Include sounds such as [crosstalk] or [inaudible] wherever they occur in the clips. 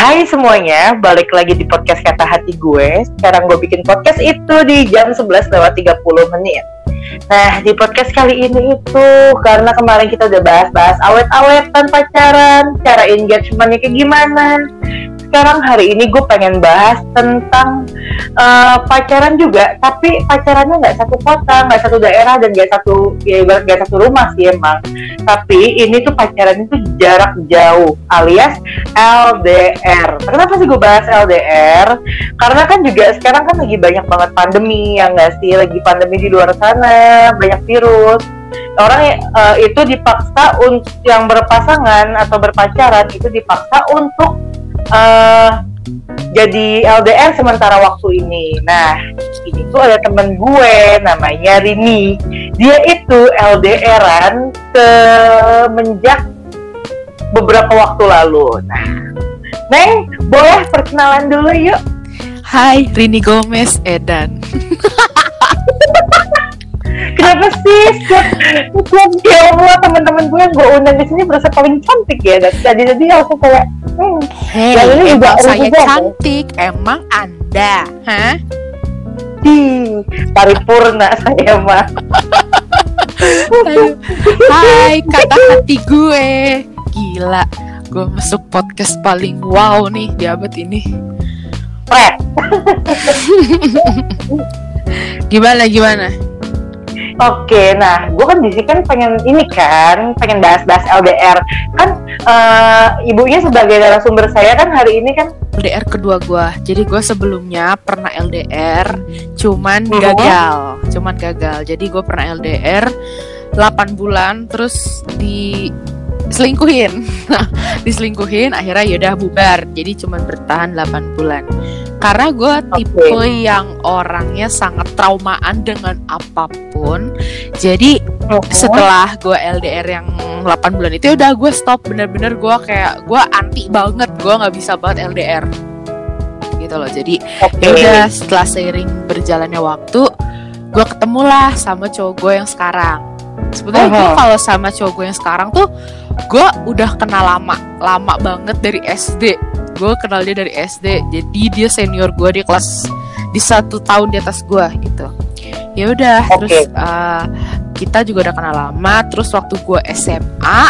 Hai semuanya, balik lagi di podcast Kata Hati gue. Sekarang gue bikin podcast itu di jam 11 lewat 30 menit. Nah, di podcast kali ini itu Karena kemarin kita udah bahas-bahas awet-awetan pacaran Cara engagementnya kayak gimana sekarang hari ini gue pengen bahas tentang uh, pacaran juga, tapi pacarannya nggak satu kota, nggak satu daerah dan nggak satu ya nggak satu rumah sih emang. Tapi ini tuh pacaran itu jarak jauh, alias LDR. Kenapa sih gue bahas LDR? Karena kan juga sekarang kan lagi banyak banget pandemi, ya nggak sih? Lagi pandemi di luar sana, banyak virus orang uh, itu dipaksa untuk yang berpasangan atau berpacaran itu dipaksa untuk uh, jadi LDR sementara waktu ini. Nah, ini tuh ada temen gue namanya Rini. Dia itu LDRan semenjak beberapa waktu lalu. Nah, Neng, boleh perkenalan dulu yuk. Hai, Rini Gomez Edan. [laughs] Kenapa sih? Setiap ya Allah teman-teman gue yang gue undang di sini berasa paling cantik ya. Dan jadi jadi aku kayak hmm, hey, ini juga saya juga, cantik. Kan? emang anda hah? Di paripurna saya mah Hai kata hati gue. Gila Gue masuk podcast paling wow nih di abad ini. [laughs] Gimana gimana Oke, nah gue kan di sini kan pengen ini kan, pengen bahas-bahas LDR. Kan uh, ibunya sebagai narasumber saya kan hari ini kan LDR kedua gue. Jadi gue sebelumnya pernah LDR, cuman uh-huh. gagal, cuman gagal. Jadi gue pernah LDR 8 bulan, terus di selingkuhin. diselingkuhin, akhirnya yaudah bubar. Jadi cuman bertahan 8 bulan karena gue tipe okay. yang orangnya sangat traumaan dengan apa pun jadi okay. setelah gue LDR yang 8 bulan itu ya udah gue stop bener-bener gue kayak gue anti banget gue nggak bisa banget LDR gitu loh jadi okay. ya udah setelah seiring berjalannya waktu gue ketemulah sama cowok gue yang sekarang uh -huh. gue kalau sama cowok gue yang sekarang tuh gue udah kenal lama lama banget dari SD gue kenal dia dari SD jadi dia senior gue di kelas di satu tahun di atas gue gitu. Ya udah okay. terus uh, kita juga udah kenal lama. Terus waktu gue SMA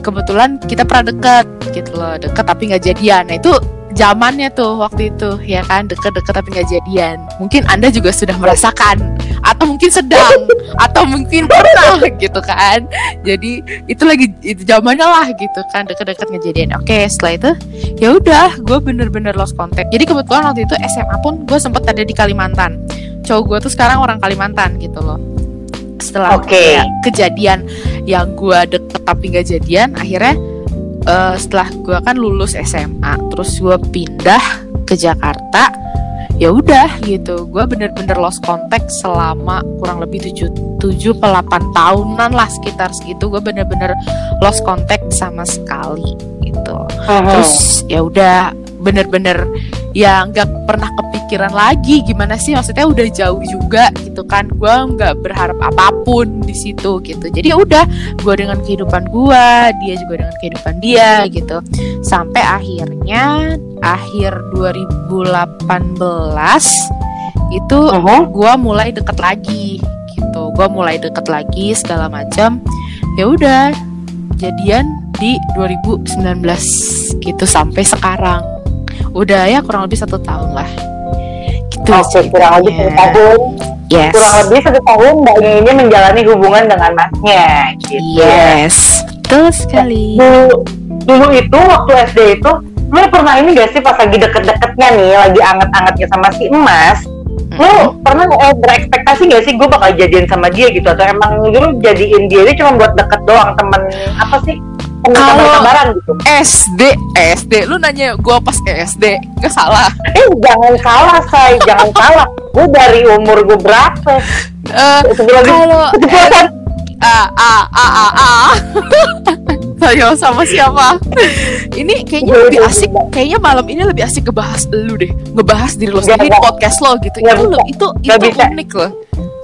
kebetulan kita pernah deket gitu loh. Deket tapi nggak jadian. Nah itu zamannya tuh waktu itu. Ya kan deket-deket tapi nggak jadian. Mungkin anda juga sudah merasakan. Atau mungkin sedang. Atau mungkin pernah gitu kan. Jadi itu lagi itu zamannya lah gitu kan. Deket-deket ngejadian oke setelah itu ya udah gue bener-bener lost contact. Jadi kebetulan waktu itu SMA pun gue sempet ada di Kalimantan. Cowok gue tuh sekarang orang Kalimantan gitu loh. Setelah okay. kejadian yang gue deket tapi nggak jadian akhirnya uh, setelah gue kan lulus SMA terus gue pindah ke Jakarta ya udah gitu. Gue bener-bener lost contact selama kurang lebih tujuh tujuh delapan tahunan lah sekitar segitu. Gue bener-bener lost contact sama sekali gitu. Terus ya udah bener-bener ya nggak pernah kepikiran lagi gimana sih? Maksudnya udah jauh juga gitu kan. Gue nggak berharap apa pun di situ gitu. Jadi ya udah gue dengan kehidupan gue dia juga dengan kehidupan dia gitu. Sampai akhirnya akhir 2018 itu uh-huh. gue mulai deket lagi gitu. Gue mulai deket lagi segala macam. Ya udah jadian di 2019 gitu sampai sekarang. Udah ya kurang lebih satu tahun lah gitu Masih kurang lebih satu tahun. Yes. kurang lebih satu tahun mbak ini menjalani hubungan dengan masnya gitu. Yes. Betul sekali. Dulu, dulu itu waktu SD itu lu pernah ini gak sih pas lagi deket-deketnya nih lagi anget-angetnya sama si emas? Lu hmm. pernah eh, berekspektasi gak sih gue bakal jadian sama dia gitu? Atau emang lu jadiin dia ini cuma buat deket doang temen apa sih kalau gitu. SD SD lu nanya gue pas SD gak salah. Eh jangan salah say. Jangan [laughs] salah. Gue dari umur gue berapa? Uh, kalau ah ah ah ah ah saya sama siapa? Ini kayaknya lebih asik. kayaknya malam ini lebih asik ngebahas lu deh. Ngebahas diri lo sendiri podcast lo gitu. Itu itu itu unik loh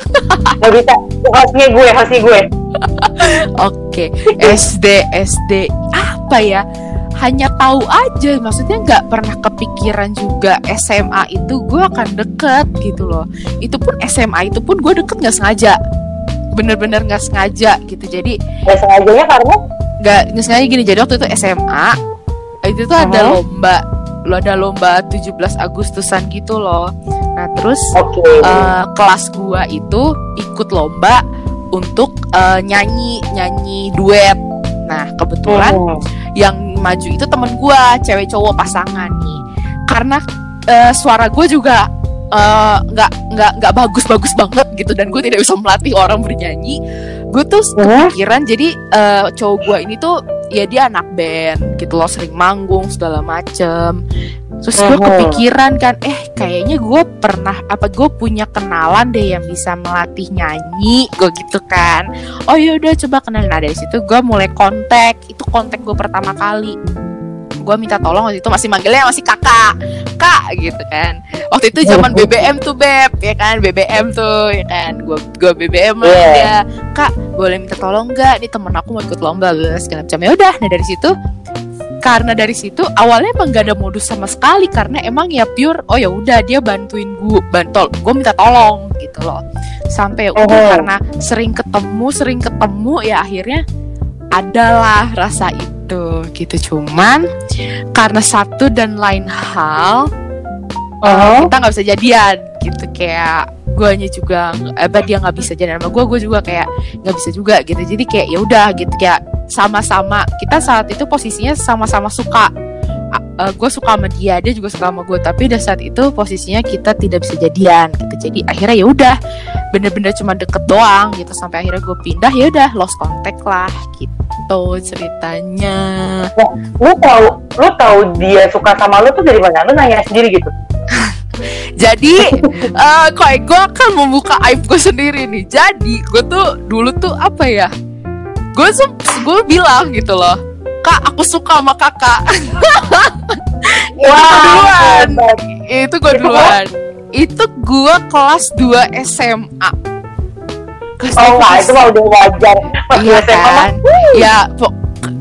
[laughs] Gak bisa. Hostnya gue hostnya gue. Oke SD SD apa ya? Hanya tahu aja maksudnya nggak pernah kepikiran juga SMA itu gue akan deket gitu loh. Itu pun SMA itu pun gue deket nggak sengaja. Bener-bener nggak sengaja gitu. Jadi nggak sengajanya karena nggak sengaja gini. Jadi waktu itu SMA itu tuh ada Mhm. lomba lo ada lomba 17 Agustusan gitu loh. Nah terus oke. eh, kelas gua itu ikut lomba untuk eh, nyanyi nyanyi duet. Nah kebetulan Hmm. yang maju itu temen gua cewek cowok pasangan nih. Karena eh, suara gue juga nggak nggak nggak bagus-bagus banget gitu dan gue tidak bisa melatih orang bernyanyi gue tuh Hmm. kepikiran jadi eh, cowok gue ini tuh ya dia anak band gitu loh sering manggung segala macem. Terus gue kepikiran kan eh kayaknya gue pernah apa gue punya kenalan deh yang bisa melatih nyanyi gue gitu kan. Oh yaudah coba kenalin. Nah dari situ gue mulai kontak itu kontak gue pertama kali gue minta tolong waktu itu masih manggilnya masih kakak. Kak gitu kan. Waktu itu zaman BBM tuh beb. Ya kan BBM tuh ya kan. Gue gue BBM lah Iya. dia. Kak boleh minta tolong nggak? Nih temen aku mau ikut lomba segala macam. Ya udah. Nah dari situ karena dari situ awalnya emang gak ada modus sama sekali. Karena emang ya pure oh ya udah dia bantuin gue bantol. Gue minta tolong gitu loh. Sampai udah Oh. karena sering ketemu sering ketemu ya akhirnya adalah rasa itu gitu. Cuman karena satu dan lain hal Uh-huh. kita nggak bisa jadian gitu. Kayak guanya juga eh apa, dia nggak bisa jadian sama gue gue juga kayak nggak bisa juga gitu. Jadi kayak ya udah gitu. Kayak sama-sama kita saat itu posisinya sama-sama suka. Gue suka sama dia dia juga suka sama gue tapi pada saat itu posisinya kita tidak bisa jadian gitu. Jadi akhirnya ya udah bener-bener cuma deket doang gitu. Sampai akhirnya gue pindah ya udah lost contact lah gitu ceritanya lu tahu lu tahu dia suka sama lu tuh dari mana lu nanya sendiri gitu [laughs] Jadi eh kayak gue akan membuka aib gue sendiri nih. Jadi gue tuh dulu tuh apa ya? Gue gue bilang gitu loh, kak aku suka sama kakak. [laughs] Itu gue duluan. Itu gue duluan. Itu gue kelas 2 SMA. Oh enggak itu mah udah wajar. Pas Iya SMA mah, kan? Ya pok-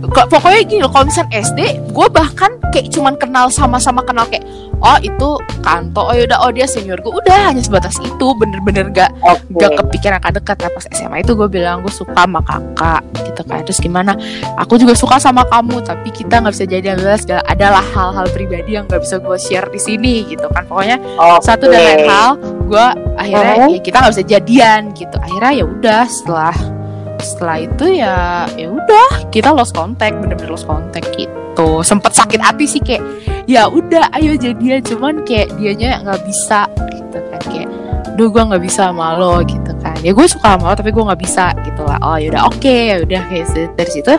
kok- pokoknya gini loh, kalau misalnya SD, gue bahkan kayak cuman kenal sama-sama kenal kayak oh itu kanto, oh yaudah. Oh dia senior gue, udah hanya sebatas itu, bener-bener gak oke. gak kepikiran akan dekat. Nah, pas SMA itu gue bilang gue suka sama kakak gitu kan. Terus gimana? Aku juga suka sama kamu tapi kita nggak bisa jadi adalah segala adalah hal-hal pribadi yang nggak bisa gue share di sini gitu kan. Pokoknya Oke. satu dan lain hal gue akhirnya Mhm. ya kita nggak bisa jadian gitu. Akhirnya ya udah setelah setelah itu ya ya udah kita lost contact bener-bener lost contact gitu sempet sakit hati sih kayak ya udah ayo jadian. Cuman kayak dianya nggak bisa gitu kan kayak duh gue nggak bisa sama lo gitu kan. Ya gue suka sama lo tapi gue nggak bisa gitu lah. Oh yaudah oke ya udah kayak dari situ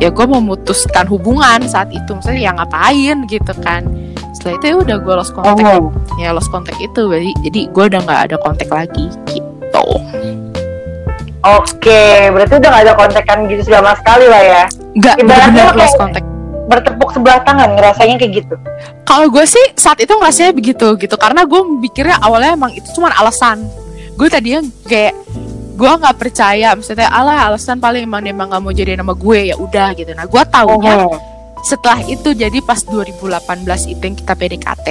ya gue memutuskan hubungan saat itu. Misalnya ya ngapain? gitu kan. Setelah itu ya udah gue lost contact. Oh. ya lost contact itu. Jadi jadi gue udah nggak ada kontak lagi gitu. Oke, berarti udah gak ada kontekan gitu sama sekali lah ya. nggak Ibaratnya benar kayak- lost contact Bertepuk sebelah tangan ngerasanya kayak gitu. kalau gue sih saat itu ngerasanya begitu gitu karena gue mikirnya awalnya emang itu cuma alasan gue tadinya kayak gue nggak percaya maksudnya alah alasan paling emang dia emang nggak mau jadi nama gue ya udah gitu nah gue taunya Oh. setelah itu jadi pas 2018 itu yang kita PDKT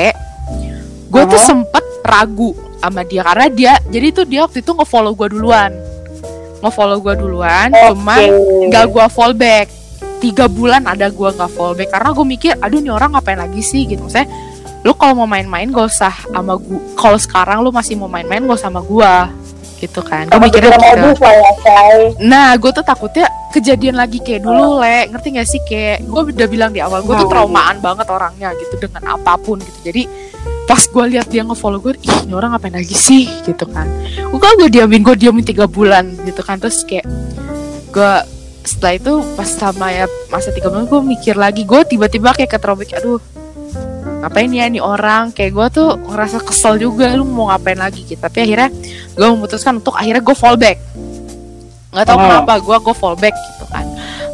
gue tuh Oh. sempet ragu sama dia karena dia jadi tuh dia waktu itu nge-follow gue duluan nge-follow gue duluan Oke. cuman nggak gue fallback tiga bulan ada gue nggak fallback karena gue mikir aduh nih orang ngapain lagi sih gitu maksudnya lu kalau mau main-main gak usah sama gue kalau sekarang lu masih mau main-main gak usah sama gue gitu kan gue mikirnya gitu ya. Nah, gue tuh takutnya kejadian lagi kayak dulu, Le. Ngerti gak sih? Kayak gue udah bilang di awal, gue tuh Hmm. traumaan banget orangnya gitu dengan apa pun gitu. Jadi pas gue lihat dia nge-follow gue, ih ini orang ngapain lagi sih gitu kan. Gue kan gue diamin, gue diamin tiga bulan gitu kan. Terus kayak gue setelah itu pas sama ya masa tiga bulan gue mikir lagi, gue tiba-tiba kayak ketrobek, aduh ngapain ya nih orang? Kayak gue tuh ngerasa kesel juga lu mau ngapain lagi? Gitu. Tapi akhirnya gue memutuskan untuk akhirnya gue fallback nggak tahu Oh. kenapa gue gue fallback gitu kan.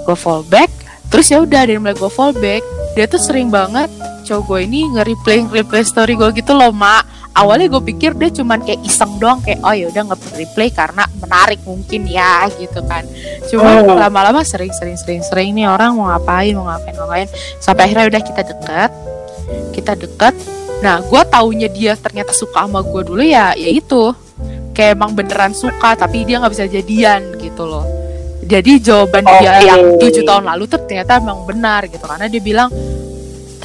Gue fallback terus ya udah dari mulai gue fallback dia tuh sering banget cowok gue ini nge-replay replay story gue gitu loh mak awalnya gue pikir dia cuman kayak iseng doang kayak oh yaudah nggak replay karena menarik mungkin ya gitu kan. Cuma Hmm. lama-lama sering sering sering sering nih orang mau ngapain mau ngapain mau ngapain. Sampai akhirnya udah kita deket kita deket. Nah gue taunya dia ternyata suka sama gue dulu ya ya itu. Kayak emang beneran suka tapi dia nggak bisa jadian gitu loh. Jadi jawaban dia Oke. yang tujuh tahun lalu tuh ternyata emang benar gitu. Karena dia bilang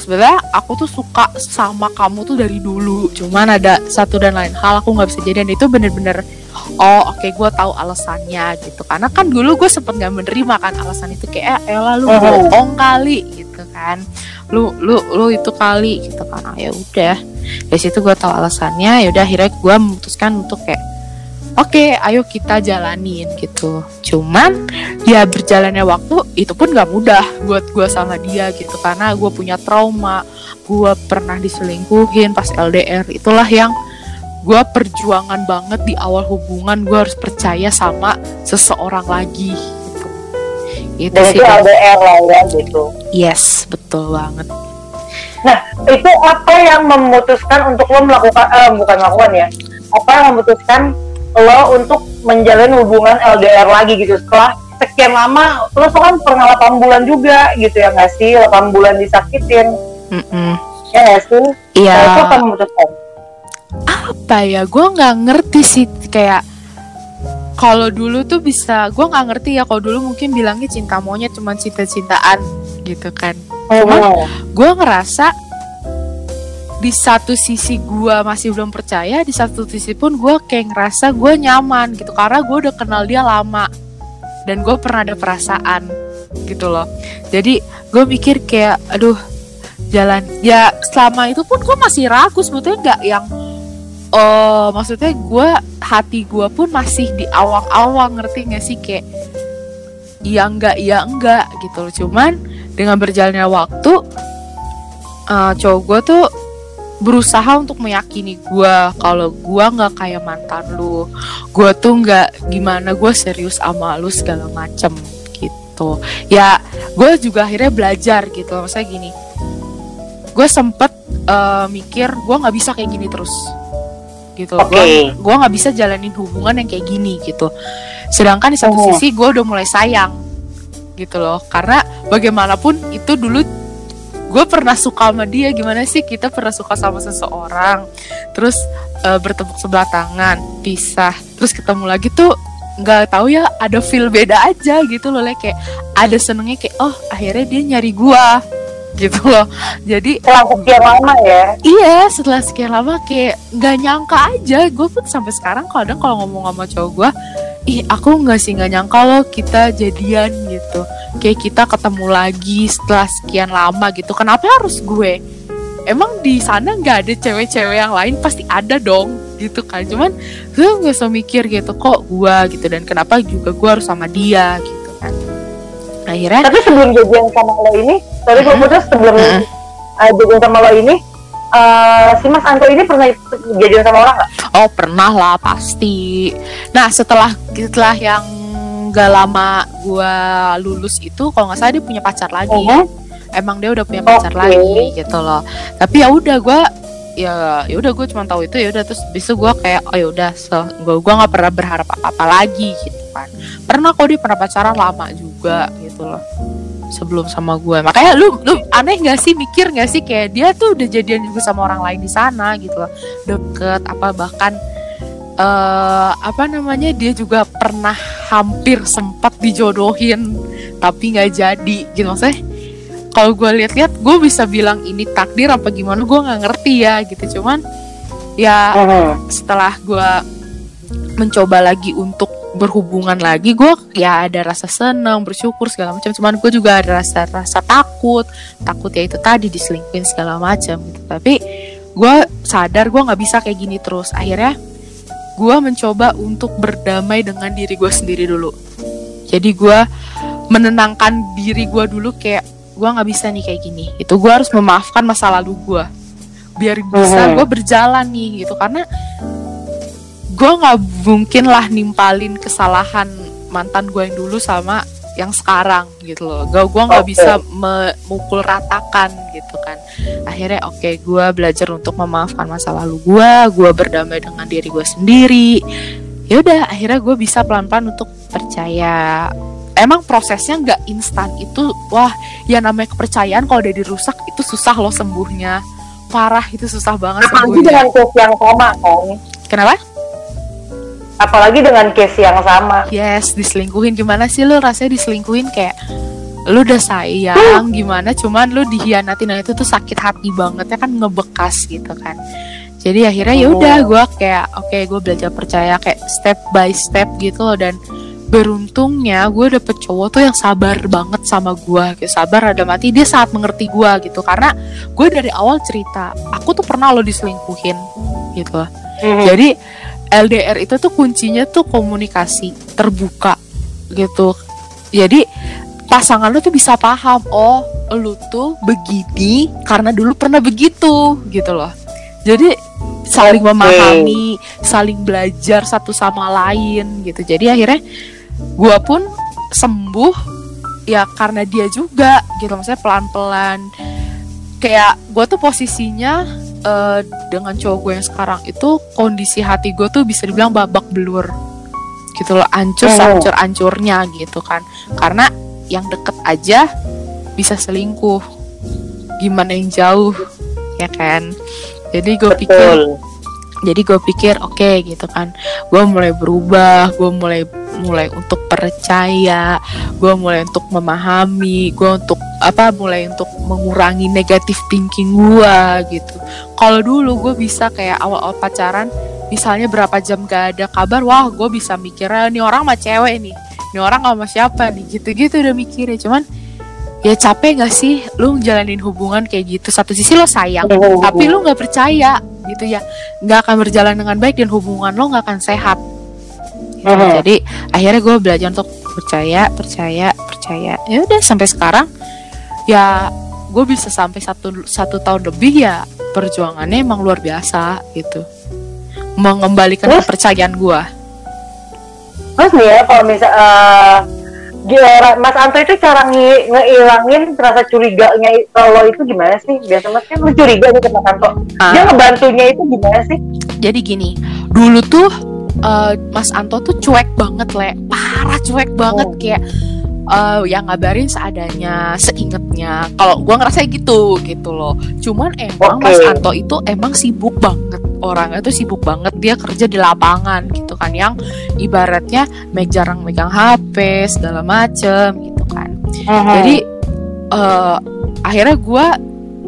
sebenarnya aku tuh suka sama kamu tuh dari dulu. Cuman ada satu dan lain hal aku nggak bisa jadian. Itu bener-bener oh oke gue tahu alasannya gitu. Karena kan dulu gue sempet nggak menerima kan alasan itu. Kayak eh lu Mhm. bohong kali gitu kan. Lu lu lu itu kali gitu kan. Ah, ya udah. Dari situ gue tahu alasannya. Ya udah akhirnya gue memutuskan untuk kayak oke ayo kita jalanin gitu. Cuman ya berjalannya waktu itu pun gak mudah buat gue sama dia gitu. Karena gue punya trauma gue pernah diselingkuhin pas LDR itulah yang gue perjuangan banget di awal hubungan gue harus percaya sama seseorang lagi gitu. Itu dan sih itu. LDR lah ya gitu. Yes betul banget. Itu apa yang memutuskan untuk lo melakukan eh, bukan melakukan ya apa yang memutuskan lo untuk menjalin hubungan LDR lagi gitu. Setelah sekian lama lo tuh kan pernah 8 bulan juga gitu ya nggak sih? 8 bulan disakitin. Mm-mm. ya nggak sih? Iya. nah, itu apa memutuskan apa ya? Gue nggak ngerti sih. Kayak kalau dulu tuh bisa gue nggak ngerti ya. Kalau dulu mungkin bilangnya cinta monyet cuman cinta-cintaan gitu kan. Cuman Oh, gue ngerasa di satu sisi gue masih belum percaya di satu sisi pun gue kayak ngerasa gue nyaman gitu karena gue udah kenal dia lama dan gue pernah ada perasaan gitu loh. Jadi gue mikir kayak aduh jalan. Ya selama itu pun gue masih ragu sebetulnya nggak yang oh maksudnya gue hati gue pun masih di awang-awang ngerti gak sih? Kayak iya enggak iya enggak gitu loh. Cuman dengan berjalannya waktu eh, cowok gue tuh berusaha untuk meyakini gue kalau gue nggak kayak mantan lu gue tuh nggak gimana gue serius sama lu segala macem gitu. Ya gue juga akhirnya belajar gitu. Maksudnya gini gue sempet eh, mikir gue nggak bisa kayak gini terus gitu. Oke. gue gue nggak bisa jalanin hubungan yang kayak gini gitu. Sedangkan di satu Oh. sisi gue udah mulai sayang gitu loh. Karena bagaimanapun itu dulu gue pernah suka sama dia gimana sih? Kita pernah suka sama seseorang terus eh, bertepuk sebelah tangan pisah terus ketemu lagi tuh nggak tahu ya ada feel beda aja gitu loh Le. kayak ada senengnya kayak oh akhirnya dia nyari gua [laughs] gitu loh. Jadi setelah sekian lama ya? Iya setelah sekian lama kayak nggak nyangka aja. Gue pun sampai sekarang kadang kalau ngomong sama cowok gue ih aku nggak sih nggak nyangka loh kita jadian gitu. Kayak kita ketemu lagi setelah sekian lama gitu. Kenapa harus gue? Emang di sana nggak ada cewek-cewek yang lain? Pasti ada dong gitu kan. Cuman gue nggak usah mikir gitu kok gue gitu. Dan kenapa juga gue harus sama dia gitu kan. Akhirnya tapi sebelum jadian sama lo ini sorry gue putus sebelum uh, jadian sama lo ini eh, si Mas Anto ini pernah jadian sama orang nggak? Oh pernah lah pasti. Nah setelah setelah yang gak lama gua lulus itu, kalau nggak salah dia punya pacar lagi. Mhm. Emang dia udah punya pacar Oke. lagi gitu loh. Tapi ya udah gua ya ya udah gue cuma tahu itu ya udah terus bisa gue kayak oh ya udah so gue gua nggak pernah berharap apa apa lagi gitu kan pernah kok dia pernah pacaran lama juga gitu loh sebelum sama gue makanya lu lu aneh gak sih? Mikir gak sih? Kayak dia tuh udah jadian juga sama orang lain di sana gitu loh. Deket apa bahkan eh apa namanya dia juga pernah hampir sempat dijodohin tapi nggak jadi gitu. Maksudnya kalau gue lihat-lihat gue bisa bilang ini takdir apa gimana? Gue nggak ngerti ya gitu. Cuman ya setelah gue mencoba lagi untuk berhubungan lagi gue ya ada rasa senang bersyukur segala macam. Cuman gue juga ada rasa rasa takut. Takut ya itu tadi diselingkuhin segala macam gitu. Tapi gue sadar gue nggak bisa kayak gini terus. Akhirnya gue mencoba untuk berdamai dengan diri gue sendiri dulu. Jadi gue menenangkan diri gue dulu kayak gue nggak bisa nih kayak gini. Itu gue harus memaafkan masa lalu gue biar bisa gue berjalan nih gitu. Karena gue nggak mungkin lah nimpalin kesalahan mantan gue yang dulu sama yang sekarang gitu loh. Gue gua nggak Oke. bisa memukul ratakan gitu kan. Akhirnya oke gue belajar untuk memaafkan masa lalu gue gue berdamai dengan diri gue sendiri. Ya udah akhirnya gue bisa pelan pelan untuk percaya. Emang prosesnya nggak instan itu wah ya namanya kepercayaan kalau udah dirusak itu susah loh sembuhnya. Parah itu susah banget apalagi sembuhnya. dengan case yang sama kan. Kenapa apalagi dengan case yang sama. Yes, diselingkuhin. Gimana sih lu rasanya diselingkuhin? Kayak lu udah sayang gimana? Cuman lu dihianatin nah itu tuh sakit hati banget ya kan ngebekas gitu kan. Jadi akhirnya ya udah gue kayak oke gue belajar percaya kayak step by step gitu loh. Dan beruntungnya gue dapet cowok tuh yang sabar banget sama gue kayak sabar ada mati dia sangat mengerti gue gitu. Karena gue dari awal cerita aku tuh pernah lo diselingkuhin gitu loh. Mhm. jadi LDR itu tuh kuncinya tuh komunikasi terbuka gitu. Jadi pasangan lu tuh bisa paham, oh lu tuh begini karena dulu pernah begitu gitu loh. Jadi saling memahami, saling belajar satu sama lain gitu. Jadi akhirnya gua pun sembuh ya karena dia juga gitu. Maksudnya pelan-pelan kayak gue tuh posisinya eh, dengan cowok gue yang sekarang itu kondisi hati gue tuh bisa dibilang babak belur. Gitu loh ancur Oh. ancur ancurnya gitu kan. Karena yang deket aja bisa selingkuh. Gimana yang jauh ya kan? Jadi gue pikir jadi gue pikir oke gitu kan. Gue mulai berubah gue mulai mulai untuk percaya gue mulai untuk memahami gue untuk apa mulai untuk mengurangi negatif thinking gue gitu. Kalau dulu gue bisa kayak awal-awal pacaran misalnya berapa jam gak ada kabar wah gue bisa mikirnya nih orang sama cewek nih. Nih orang sama siapa nih? Gitu-gitu udah mikirnya. Cuman ya capek gak sih lu jalanin hubungan kayak gitu? Satu sisi lo sayang tapi lu nggak percaya gitu ya. Nggak akan berjalan dengan baik dan hubungan lo nggak akan sehat. Mhm. jadi akhirnya gue belajar untuk percaya percaya percaya. Ya udah sampai sekarang ya gue bisa sampai satu satu tahun lebih ya perjuangannya emang luar biasa gitu mengembalikan Terus? kepercayaan gue Terus nih ya kalau misal gila, Mas Anto itu cara nge rasa curiganya kalau itu gimana sih? Biasa Mas kan lu curiga nih ke Mas Anto. Ah. Dia ngebantunya itu gimana sih? jadi gini dulu tuh eh, Mas Anto tuh cuek banget le parah cuek banget Oh. kayak eh yang ngabarin seadanya seingetnya. Kalau gua ngerasa gitu gitu loh. Cuman emang Oke. Mas Anto itu emang sibuk banget. Orangnya tuh sibuk banget. Dia kerja di lapangan gitu kan. Yang ibaratnya jarang megang HP segala macem gitu kan. Hmm. jadi eh, akhirnya gue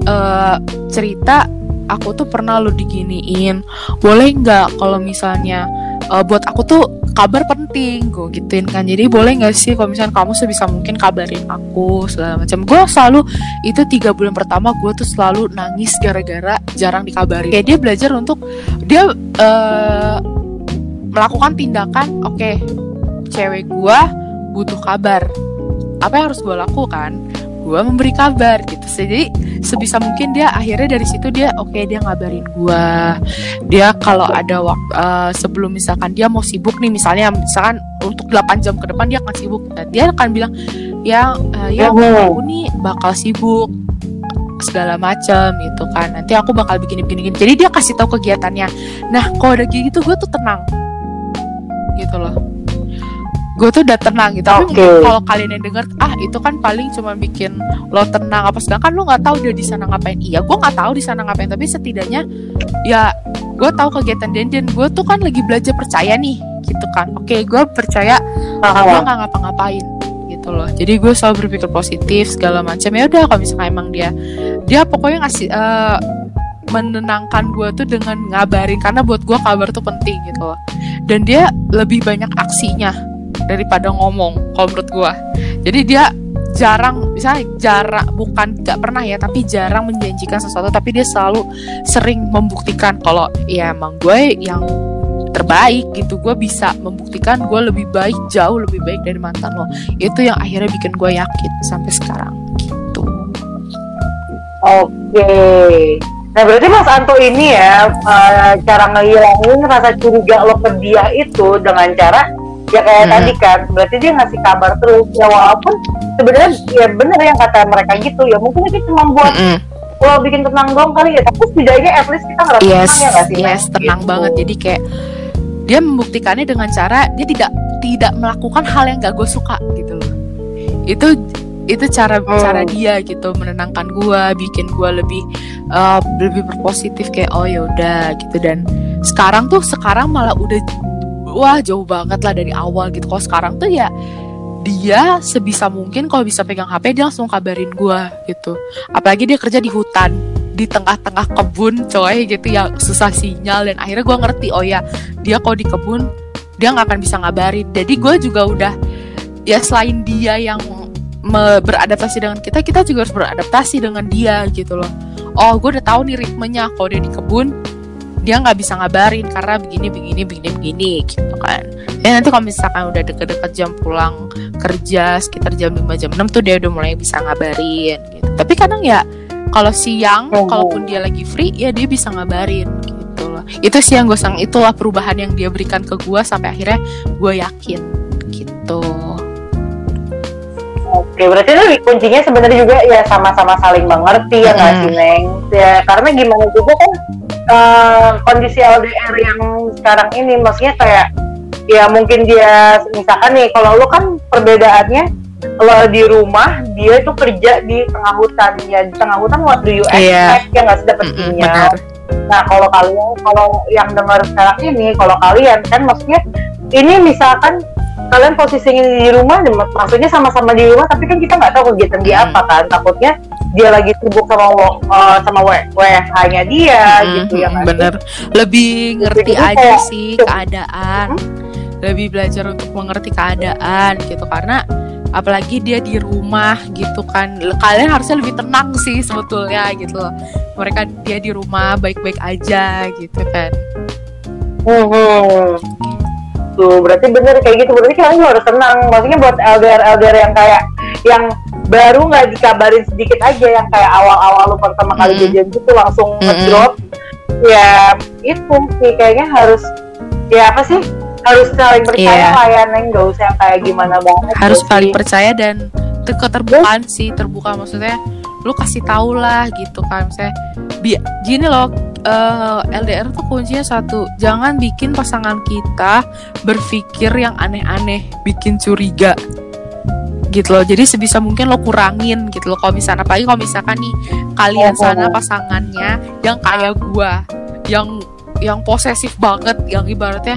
eh, cerita aku tuh pernah lo diginiin. Boleh nggak kalau misalnya eh, buat aku tuh kabar penting gue gituin kan. Jadi boleh nggak sih kalau misalnya kamu sebisa mungkin kabarin aku segala macam. Gue selalu itu tiga bulan pertama gue tuh selalu nangis gara-gara jarang dikabarin. Kayak dia belajar untuk dia eh, melakukan tindakan oke cewek gue butuh kabar. Apa yang harus gue lakukan? Gue memberi kabar gitu jadi sebisa mungkin dia akhirnya dari situ dia oke dia ngabarin gue dia kalau ada waktu sebelum misalkan dia mau sibuk nih misalnya misalkan untuk 8 jam ke depan dia akan sibuk. Dia akan bilang ya eh, ya aku nih bakal sibuk segala macam gitu kan. Nanti aku bakal begini begini begini. jadi dia kasih tahu kegiatannya. Nah kalau udah gitu gue tuh tenang. Gitu loh gue tuh udah tenang gitu tapi kalau kalian yang denger ah itu kan paling cuma bikin lo tenang. Apa sedangkan lo nggak tahu dia di sana ngapain. Iya gue nggak tahu di sana ngapain tapi setidaknya ya gue tahu kegiatan dia. Dan gue tuh kan lagi belajar percaya nih gitu kan. Oke gue percaya gue Ah, nggak ngapa-ngapain gitu loh. Jadi gue selalu berpikir positif segala macam. Ya udah kalau misalnya emang dia dia pokoknya ngasih eh, menenangkan gue tuh dengan ngabarin. Karena buat gue kabar tuh penting gitu loh. Dan dia lebih banyak aksinya daripada ngomong kalau menurut gue jadi dia jarang misalnya jarang bukan gak pernah ya tapi jarang menjanjikan sesuatu tapi dia selalu sering membuktikan kalau ya emang gue yang terbaik gitu. Gue bisa membuktikan gue lebih baik jauh lebih baik dari mantan lo. Itu yang akhirnya bikin gue yakin sampai sekarang gitu. Oke. Nah berarti Mas Anto ini ya eh, cara ngehilangin rasa curiga lo ke dia itu dengan cara ya kayak Hmm. tadi kan berarti dia ngasih kabar terus ya walaupun sebenarnya ya bener yang kata mereka gitu ya mungkin itu cuma buat Mm-mm. lo bikin tenang doang kali ya tapi setidaknya at least kita ngerasa yes tenang ya nggak sih yes tenang Gitu. banget jadi kayak dia membuktikannya dengan cara dia tidak tidak melakukan hal yang gak gue suka gitu loh itu itu cara Hmm. cara dia gitu menenangkan gue bikin gue lebih uh, lebih berpositif kayak oh ya udah gitu dan sekarang tuh sekarang malah udah wah jauh banget lah dari awal gitu. Kalau sekarang tuh ya dia sebisa mungkin kalau bisa pegang HP dia langsung kabarin gue gitu. Apalagi dia kerja di hutan di tengah-tengah kebun coy gitu yang susah sinyal dan akhirnya gue ngerti oh ya dia kalau di kebun dia nggak akan bisa ngabarin. Jadi gue juga udah ya selain dia yang beradaptasi dengan kita kita juga harus beradaptasi dengan dia gitu loh. Oh gue udah tahu nih ritmenya. Kalau dia di kebun dia nggak bisa ngabarin karena begini begini begini begini gitu kan ya nanti kalau misalkan udah deket-deket jam pulang kerja sekitar jam 5 jam 6 tuh dia udah mulai bisa ngabarin gitu tapi kadang ya kalau siang Oh. kalaupun dia lagi free ya dia bisa ngabarin gitu loh itu sih yang gue sang itulah perubahan yang dia berikan ke gue sampai akhirnya gue yakin gitu Oke, berarti itu kuncinya sebenarnya juga ya sama-sama saling mengerti ya nggak Mm. sih Neng? Ya karena gimana juga kan eh, kondisi LDR yang sekarang ini, maksudnya kayak ya mungkin dia misalkan nih kalau lu kan perbedaannya lo di rumah dia itu kerja di tengah hutan ya di tengah hutan what do you expect ya nggak sih sinyal. benar. Nah, kalau kalian, kalau yang dengar sekarang ini, kalau kalian kan maksudnya ini misalkan kalian posisinya di rumah, mak- maksudnya sama-sama di rumah, tapi kan kita nggak tahu kegiatan dia Hmm. apa kan. Takutnya dia lagi sibuk sama eh, sama WFH-nya dia Mm, gitu ya mm, kan. bener lebih ngerti aja kayak- sih keadaan lebih belajar untuk mengerti keadaan gitu karena apalagi dia di rumah gitu kan kalian harusnya lebih tenang sih sebetulnya gitu loh mereka dia di rumah baik-baik aja gitu kan Hmm. Tuh, berarti bener kayak gitu. Berarti kalian juga harus tenang. Maksudnya buat LDR LDR yang kayak yang baru nggak dikabarin sedikit aja yang kayak awal-awal lu pertama kali Mm. jadian gitu langsung Mm-mm. ngedrop. Ya itu sih kayaknya harus ya apa sih? Harus saling percaya Iya. lah ya Neng, nggak usah yang kayak gimana banget. harus gitu paling sih. percaya dan ter- keterbukaan sih terbuka maksudnya lu kasih tau lah gitu kan misalnya bi gini loh eh, LDR tuh kuncinya satu jangan bikin pasangan kita berpikir yang aneh-aneh bikin curiga gitu loh jadi sebisa mungkin lo kurangin gitu loh kalau misalnya apalagi kalau misalkan nih kalian Oh, sana oh. pasangannya yang kayak gua yang yang posesif banget yang ibaratnya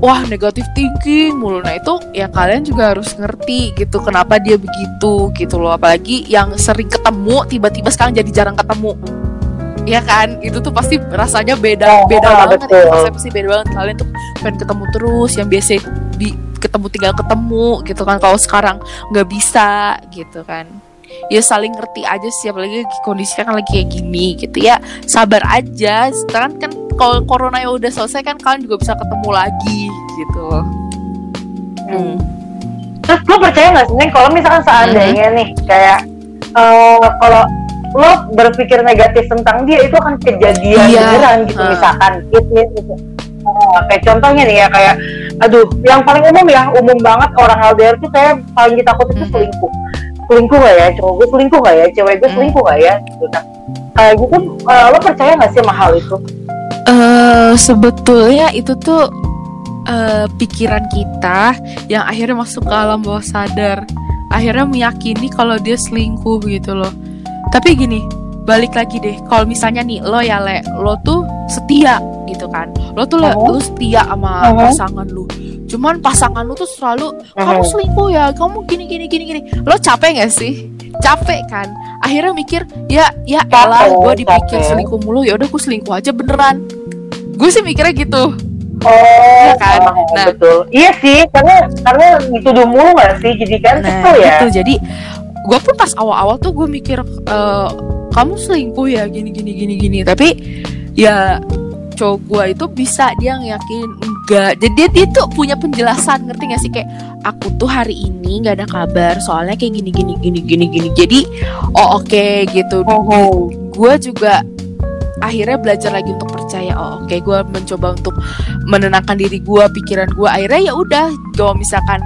wah negatif thinking mulu. Nah itu ya kalian juga harus ngerti gitu kenapa dia begitu gitu loh. Apalagi yang sering ketemu tiba-tiba sekarang jadi jarang ketemu. Ya kan? Itu tuh pasti rasanya beda Oh, beda ah, banget. betul. ya. Pasti beda banget. Kalian tuh pengen ketemu terus yang biasa di ketemu tinggal ketemu gitu kan. Kalau sekarang nggak bisa gitu kan ya saling ngerti aja sih apalagi kondisinya kan lagi kayak gini gitu ya sabar aja sekarang kan kalau corona ya udah selesai kan kalian juga bisa ketemu lagi gitu Hmm. Terus lo percaya nggak sih Neng kalau misalkan seandainya Mm-hmm. nih kayak eh, kalau lo berpikir negatif tentang dia itu akan kejadian Iya. beneran gitu Ah. misalkan gitu. Eh, kayak contohnya nih ya kayak aduh yang paling umum ya umum banget orang LDR tuh kayak paling ditakut itu Mhm. selingkuh selingkuh gak ya? Cowok gue selingkuh gak ya? Cewek gue Mhm. selingkuh gak ya? Gitu. Nah kayak gitu eh, lo percaya nggak sih sama hal itu? Eh sebetulnya itu tuh eh, pikiran kita yang akhirnya masuk ke alam bawah sadar. Akhirnya meyakini kalau dia selingkuh gitu loh. Tapi gini balik lagi deh. Kalau misalnya nih lo ya le lo tuh setia gitu kan. Lo tuh le- Mhm. lo setia sama Mhm. pasangan lu cuman pasangan lu tuh selalu kamu selingkuh ya kamu gini gini gini gini lo capek gak sih capek kan akhirnya mikir ya ya elah gue dipikir capek. selingkuh mulu ya udah gue selingkuh aja beneran gue sih mikirnya gitu Oh, Iya kan? oh, Nah. betul. Iya sih, karena karena dituduh mulu nggak sih, jadi kan nah kesel ya. gitu jadi gue pun pas awal-awal tuh gue mikir eh, kamu selingkuh ya gini gini gini gini tapi ya cowok gue itu bisa dia yakin enggak jadi dia, dia tuh punya penjelasan ngerti gak sih? Kayak aku tuh hari ini nggak ada kabar soalnya kayak gini gini gini gini gini. Jadi oh oke gitu. Oh, gue juga akhirnya belajar lagi untuk percaya. Oh oke gue mencoba untuk menenangkan diri gue pikiran gue akhirnya ya udah kalau misalkan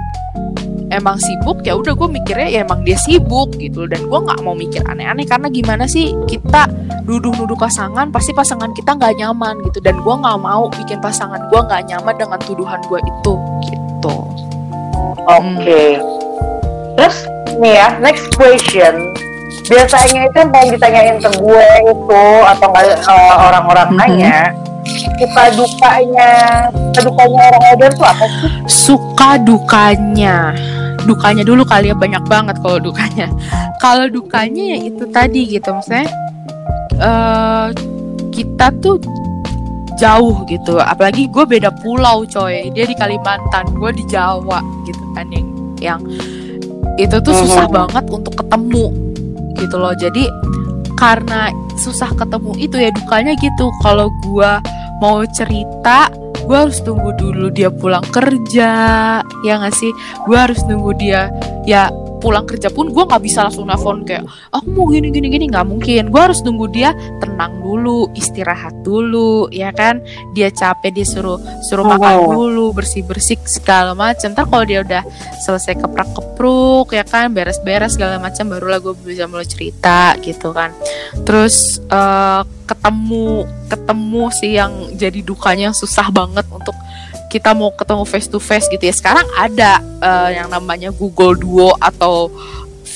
emang sibuk ya udah gue mikirnya ya emang dia sibuk gitu dan gue nggak mau mikir aneh-aneh karena gimana sih kita duduk-duduk pasangan pasti pasangan kita nggak nyaman gitu dan gue nggak mau bikin pasangan gue nggak nyaman dengan tuduhan gue itu gitu oke okay. hmm. terus nih ya next question biasanya itu yang paling ditanyain ke gue itu atau nggak uh, orang-orang mm -hmm. nanya suka dukanya suka dukanya orang order tuh apa sih suka dukanya dukanya dulu kali ya banyak banget kalau dukanya. [laughs] Kalau dukanya ya itu tadi gitu maksudnya uh, kita tuh jauh gitu. Apalagi gue beda pulau coy. Dia di Kalimantan gue di Jawa gitu kan yang yang itu tuh susah mm-hmm. banget untuk ketemu gitu loh. Jadi karena susah ketemu itu ya dukanya gitu. Kalau gue mau cerita gue harus tunggu dulu dia pulang kerja ya nggak sih? Gue harus nunggu dia ya pulang kerja pun gue nggak bisa langsung nelfon kayak aku mau gini gini gini. Nggak mungkin. Gue harus nunggu dia tenang dulu istirahat dulu ya kan? Dia capek dia suruh suruh oh. makan dulu bersih bersih segala macam ntar kalau dia udah selesai keprak kepruk ya kan? Beres beres segala macam barulah gue bisa mulai cerita gitu kan? Terus uh, ketemu ketemu sih yang jadi dukanya susah banget untuk kita mau ketemu face to face gitu ya. Sekarang ada uh, yang namanya Google Duo atau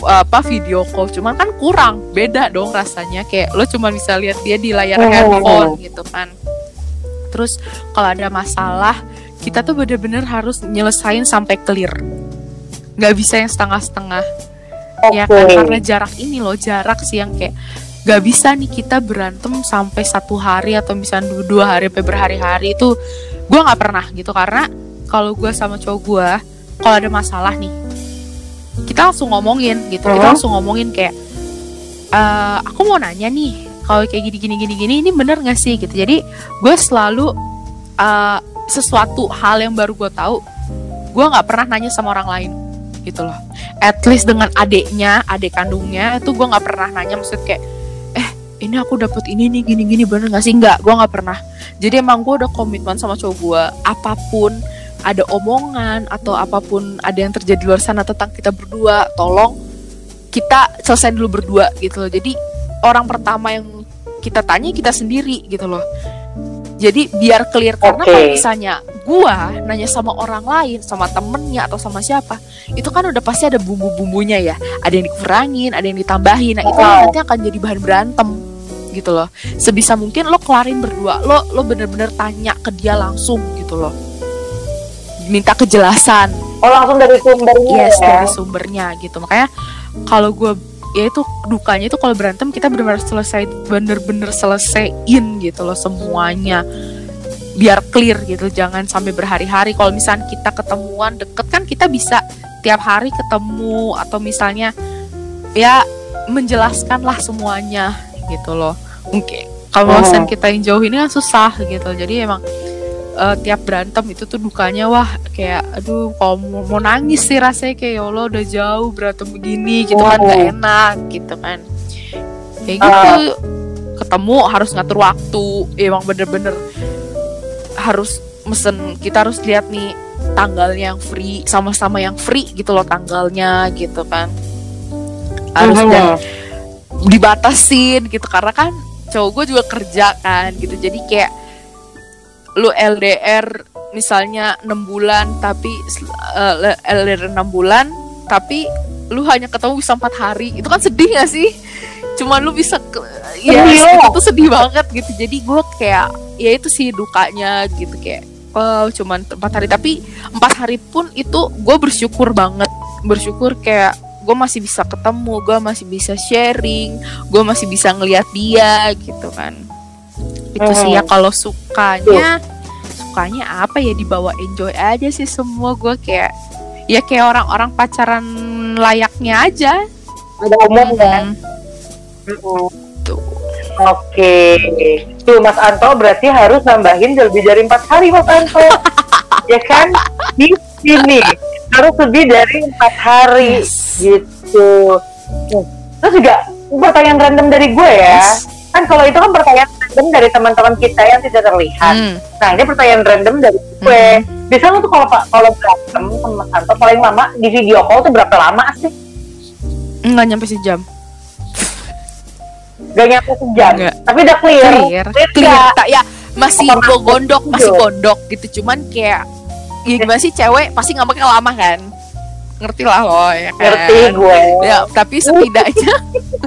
uh, apa video call. Cuman kan kurang beda dong rasanya. Kayak lo cuma bisa lihat dia di layar oh. handphone gitu kan. Terus kalau ada masalah kita tuh bener-bener harus nyelesain sampai clear. Nggak bisa yang setengah-setengah. Okay. ya kan karena jarak ini loh jarak sih yang kayak gak bisa nih kita berantem sampai satu hari atau misalnya dua hari sampai berhari-hari. Itu gue nggak pernah gitu karena kalau gue sama cowok gue kalau ada masalah nih kita langsung ngomongin gitu. Kita langsung ngomongin kayak e, aku mau nanya nih kalau kayak gini gini gini gini ini bener gak sih? Gitu. Jadi gue selalu uh, sesuatu hal yang baru gue tahu gue nggak pernah nanya sama orang lain gitu loh. At least dengan adiknya adik kandungnya itu gue nggak pernah nanya. Maksud kayak ini aku dapet ini nih gini gini bener gak sih? Nggak gue nggak pernah. Jadi emang gue udah komitmen sama cowok gue apa pun ada omongan atau apa pun ada yang terjadi di luar sana tentang kita berdua tolong kita selesai dulu berdua gitu loh. Jadi orang pertama yang kita tanya kita sendiri gitu loh jadi biar clear karena okay. kalau misalnya gua nanya sama orang lain, sama temennya atau sama siapa, itu kan udah pasti ada bumbu-bumbunya ya. Ada yang dikurangin, ada yang ditambahin. Nah, itu oh. nanti akan jadi bahan berantem gitu loh sebisa mungkin lo kelarin berdua lo lo bener-bener tanya ke dia langsung gitu loh minta kejelasan oh langsung dari sumbernya yes ya? dari sumbernya gitu makanya kalau gue ya itu dukanya itu kalau berantem kita benar-benar selesai bener-bener selesaiin gitu loh semuanya. Biar clear gitu jangan sampai berhari-hari. Kalau misalnya kita ketemuan deket kan kita bisa tiap hari ketemu atau misalnya ya menjelaskan lah semuanya gitu loh. Mungkin kalau oh. kita yang jauh ini kan susah gitu. Jadi emang uh, tiap berantem itu tuh dukanya wah kayak aduh kalau mau, mau nangis sih rasanya kayak ya Allah udah jauh berantem begini gitu oh. kan gak enak gitu kan kayak gitu uh. ketemu harus ngatur waktu emang bener-bener harus mesen kita harus lihat nih tanggalnya yang free sama-sama yang free gitu loh tanggalnya gitu kan harus uh -huh. dan dibatasin gitu karena kan cowok gue juga kerja kan gitu jadi kayak lu LDR misalnya enam bulan tapi uh, LDR enam bulan tapi lu hanya ketemu bisa empat hari. Itu kan sedih gak sih? Cuman lu bisa ke, ya itu tuh sedih banget gitu. Jadi gue kayak ya itu sih dukanya gitu kayak oh cuman empat hari. Tapi empat hari pun itu gue bersyukur banget. Bersyukur kayak gue masih bisa ketemu gue masih bisa sharing gue masih bisa ngelihat dia gitu kan itu sih ya. Kalau sukanya sukanya apa ya? Dibawa enjoy aja sih semua. Gue kayak ya kayak orang-orang pacaran layaknya aja. Ada umum kan? tuh. Oke. Tuh Mas Anto berarti harus nambahin lebih dari empat hari Mas Anto. [laughs] Ya kan? Di sini. Harus lebih dari empat hari. Yes. gitu. Terus juga pertanyaan random dari gue ya. Yes. kan kalau itu kan pertanyaan random dari teman-teman kita yang tidak terlihat. Hmm. Nah ini pertanyaan random dari gue. Biasanya lu tuh kalau kalau berantem sama Mas Anto paling lama di video call tuh berapa lama sih? Nggak nyampe sejam. Gak nyampe sejam. Nggak. Tapi udah clear. Clear. Clear Clear. nggak? Tak ya masih gondok, masih gondok gitu. Cuman kayak ya gimana sih cewek pasti ngambeknya lama kan? Ngerti lah lo ya kan? Ngerti gue. Ya, tapi setidaknya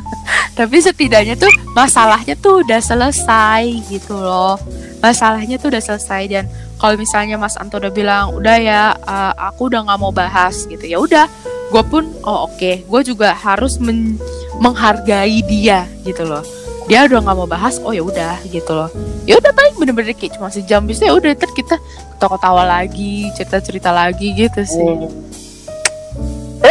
[laughs] tapi setidaknya tuh masalahnya tuh udah selesai gitu loh. Masalahnya tuh udah selesai dan kalau misalnya Mas Anto udah bilang udah ya uh, aku udah nggak mau bahas gitu ya udah gue pun oh oke gue juga harus men- menghargai dia gitu loh dia udah nggak mau bahas oh ya udah gitu loh ya udah paling bener-bener kayak cuma sejam bisa ya udah kita ketawa-ketawa lagi cerita-cerita lagi gitu sih Hmm.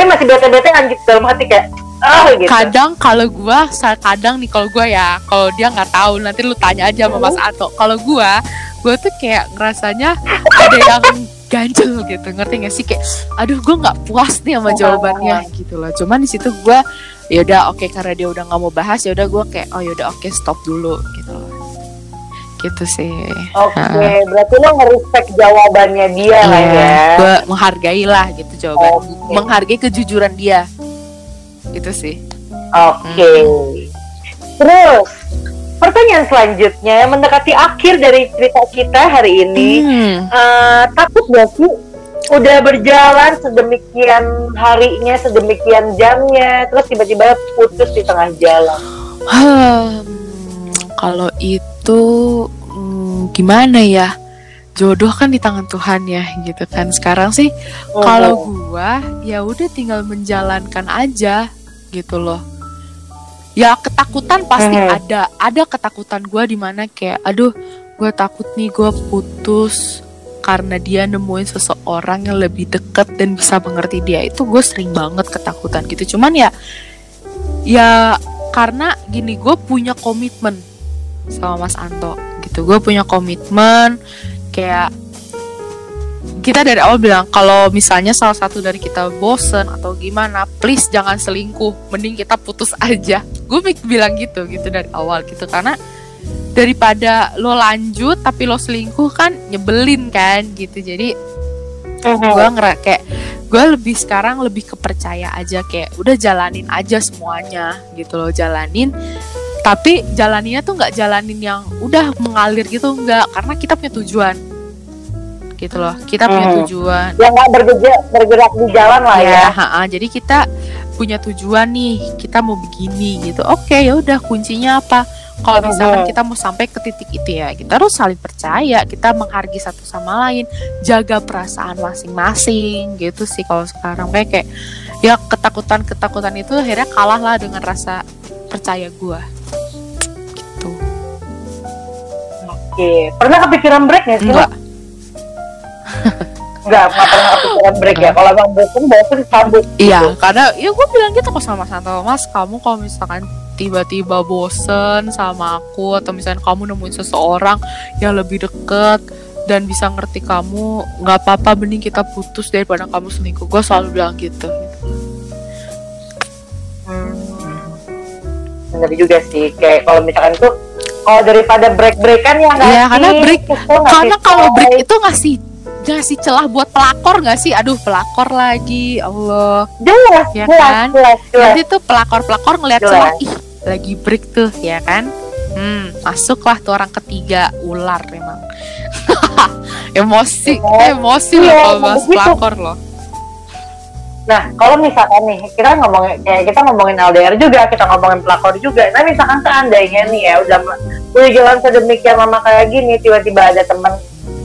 Tapi masih bete-bete anjir dalam hati kayak ah gitu. kadang kalau gua kadang nih kalau gua ya kalau dia nggak tahu nanti lu tanya aja sama Mas Ato. Kalau gua gua tuh kayak ngerasanya ada yang ganjel gitu ngerti gak sih? Kayak aduh gua nggak puas nih sama jawabannya gitu loh. Cuman di situ gua ya udah oke karena dia udah nggak mau bahas ya udah gua kayak oh ya udah oke stop dulu gitu loh gitu sih Oke, berarti lo nge-respect jawabannya dia lah Iya, ya. gua menghargai lah gitu jawaban Oke. menghargai kejujuran dia itu sih Oke. Terus pertanyaan selanjutnya yang mendekati akhir dari cerita kita hari ini, Hmm. eh, takut gak sih udah berjalan sedemikian harinya, sedemikian jamnya, terus tiba-tiba putus di tengah jalan? Hmm, kalau itu hmm, gimana ya? Jodoh kan di tangan Tuhan ya, gitu kan. Sekarang sih kalau gua ya udah tinggal menjalankan aja gitu loh. Ya ketakutan pasti Mhm. ada, ada ketakutan gua di mana kayak aduh, gua takut nih gua putus karena dia nemuin seseorang yang lebih deket dan bisa mengerti dia itu gue sering banget ketakutan gitu cuman ya ya karena gini gue punya komitmen sama Mas Anto gitu. Gue punya komitmen kayak kita dari awal bilang kalau misalnya salah satu dari kita bosen atau gimana please jangan selingkuh mending kita putus aja. Gue bilang gitu gitu dari awal gitu. Karena daripada lo lanjut tapi lo selingkuh kan nyebelin kan gitu. Jadi gue ngera kayak gue lebih sekarang lebih kepercaya aja kayak udah jalanin aja semuanya gitu loh. Jalanin tapi jalaninnya tuh nggak jalanin yang udah mengalir gitu nggak. Karena kita punya tujuan. Gitu loh kita punya Hmm. tujuan. Yang nggak bergerak, bergerak di jalan lah ya. ya. ha-ha. jadi kita punya tujuan nih kita mau begini gitu. Oke ya udah kuncinya apa? Kalau misalkan Mhm. kita mau sampai ke titik itu ya kita harus saling percaya. Kita menghargai satu sama lain. Jaga perasaan masing-masing gitu sih kalau sekarang. Kayak kayak ya ketakutan ketakutan itu akhirnya kalah lah dengan rasa percaya gua Oke, pernah kepikiran break nggak sih? enggak Enggak, nggak pernah kepikiran break ya. Kalau emang bosen, bosen sambut. Iya, karena ya gue bilang gitu kok sama Santo, Mas kamu kalau misalkan tiba-tiba bosen sama aku atau misalkan kamu nemuin seseorang yang lebih deket dan bisa ngerti kamu, nggak apa-apa mending kita putus daripada kamu selingkuh. Gue selalu bilang gitu. Hmm. Bener juga sih. Kayak kalau misalkan tuh, kalau daripada break-breakan ya nggak Iya, sih? karena break- Karena kalau coy? break itu ngasih ngasih celah buat pelakor nggak sih? Aduh pelakor lagi, Allah. jelas, Ya jelas, kan? jelas, jelas. Nanti tuh pelakor-pelakor ngeliat Jelas. celah, ih lagi break tuh, ya kan? Hmm, masuklah tuh orang ketiga ular memang. [laughs] emosi, Oh, emosi iya, loh kalau emang bahas begitu. pelakor loh. Nah, kalau misalkan nih, kita ngomongin kayak kita ngomongin LDR juga, kita ngomongin pelakor juga. Nah, misalkan seandainya nih ya udah udah jalan sedemikian lama kayak gini, tiba-tiba ada teman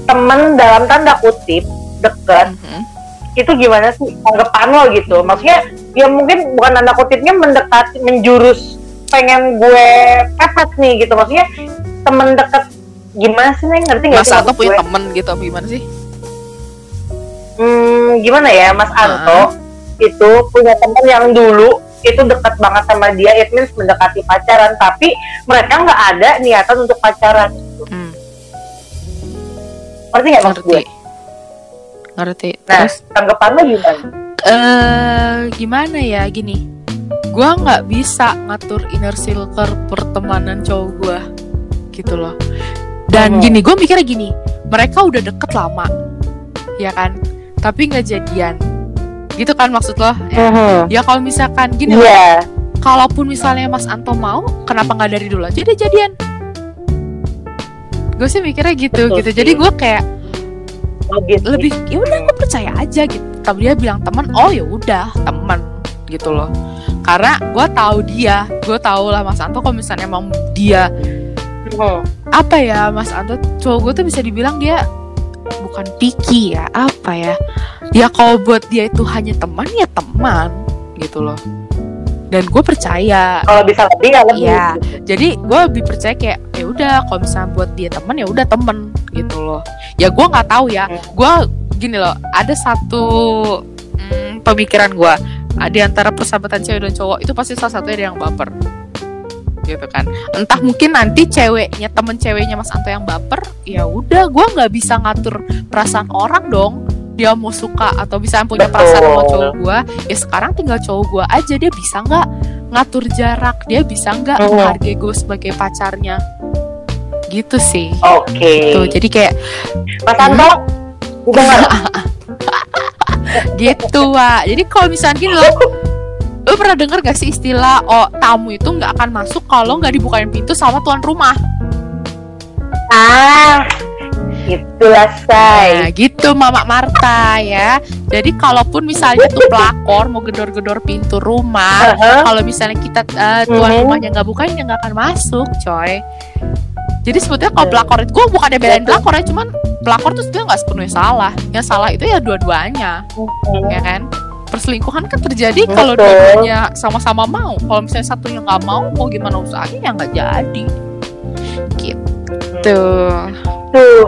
temen dalam tanda kutip deket, Mhm. itu gimana sih tanggapan lo gitu? Maksudnya ya mungkin bukan tanda kutipnya mendekati, menjurus pengen gue pepet nih gitu. Maksudnya temen deket gimana sih nih ngerti nggak Mas sih Anto maksud punya gue? temen gitu apa gimana sih? Hmm, gimana ya Mas Anto itu punya teman yang dulu itu dekat banget sama dia, it means mendekati pacaran, tapi mereka nggak ada niatan untuk pacaran. Hmm, Ngerti nggak maksud gue? ngerti. Nah, Terus tanggapan lo gimana? eh gimana ya gini? Gua nggak bisa ngatur inner circle pertemanan cowok gua gitu loh dan Mhm. gini gue mikirnya gini mereka udah deket lama ya kan tapi nggak jadian gitu kan maksud lo ya, Mhm. ya kalau misalkan gini loh, Iya. kalaupun misalnya Mas Anto mau kenapa nggak dari dulu aja dia jadian gue sih mikirnya gitu Betul gitu sih. jadi gue kayak Logis sih. lebih ya udah gue percaya aja gitu tapi dia bilang teman oh ya udah teman gitu loh karena gue tahu dia gue tahu lah Mas Anto kalau misalnya emang dia Mhm. apa ya Mas Anto cowok gue tuh bisa dibilang dia bukan picky ya apa ya ya kalau buat dia itu hanya teman ya teman gitu loh. Dan gue percaya. Kalau bisa lebih ya lebih. Iya. jadi gue lebih percaya kayak ya udah kalau misalnya buat dia teman ya udah temen gitu loh. Ya gue nggak tahu ya. Hmm. gue gini loh ada satu mm, pemikiran gue di antara persahabatan cewek dan cowok itu pasti salah satunya ada yang baper. Gitu kan. Entah mungkin nanti ceweknya temen ceweknya mas Anto yang baper ya udah gue nggak bisa ngatur perasaan orang dong dia mau suka atau bisa punya perasaan sama Betul. cowok gue ya sekarang tinggal cowok gue aja dia bisa nggak ngatur jarak dia bisa nggak Mhm. menghargai gue sebagai pacarnya gitu sih Oke. tuh jadi kayak Mas Anto, nggak? [laughs] gitu Wak jadi kalau misalnya gini loh lo pernah denger gak sih istilah oh tamu itu nggak akan masuk kalau nggak dibukain pintu sama tuan rumah Ah, itulah Nah say. gitu Mama Marta ya Jadi kalaupun misalnya tuh pelakor mau gedor-gedor pintu rumah Heeh. Kalau misalnya kita eh, tuan Mhm. rumahnya nggak bukain ya nggak akan masuk coy Jadi sebetulnya kalau Betul. pelakor itu Gue bukannya belain Betul. pelakor ya Cuman pelakor tuh sebenarnya nggak sepenuhnya salah Yang salah itu ya dua-duanya Mhm. ya kan Perselingkuhan kan terjadi kalau dua-duanya sama-sama mau Kalau misalnya satunya nggak mau Mau gimana usahanya ya nggak jadi Gitu Tuh,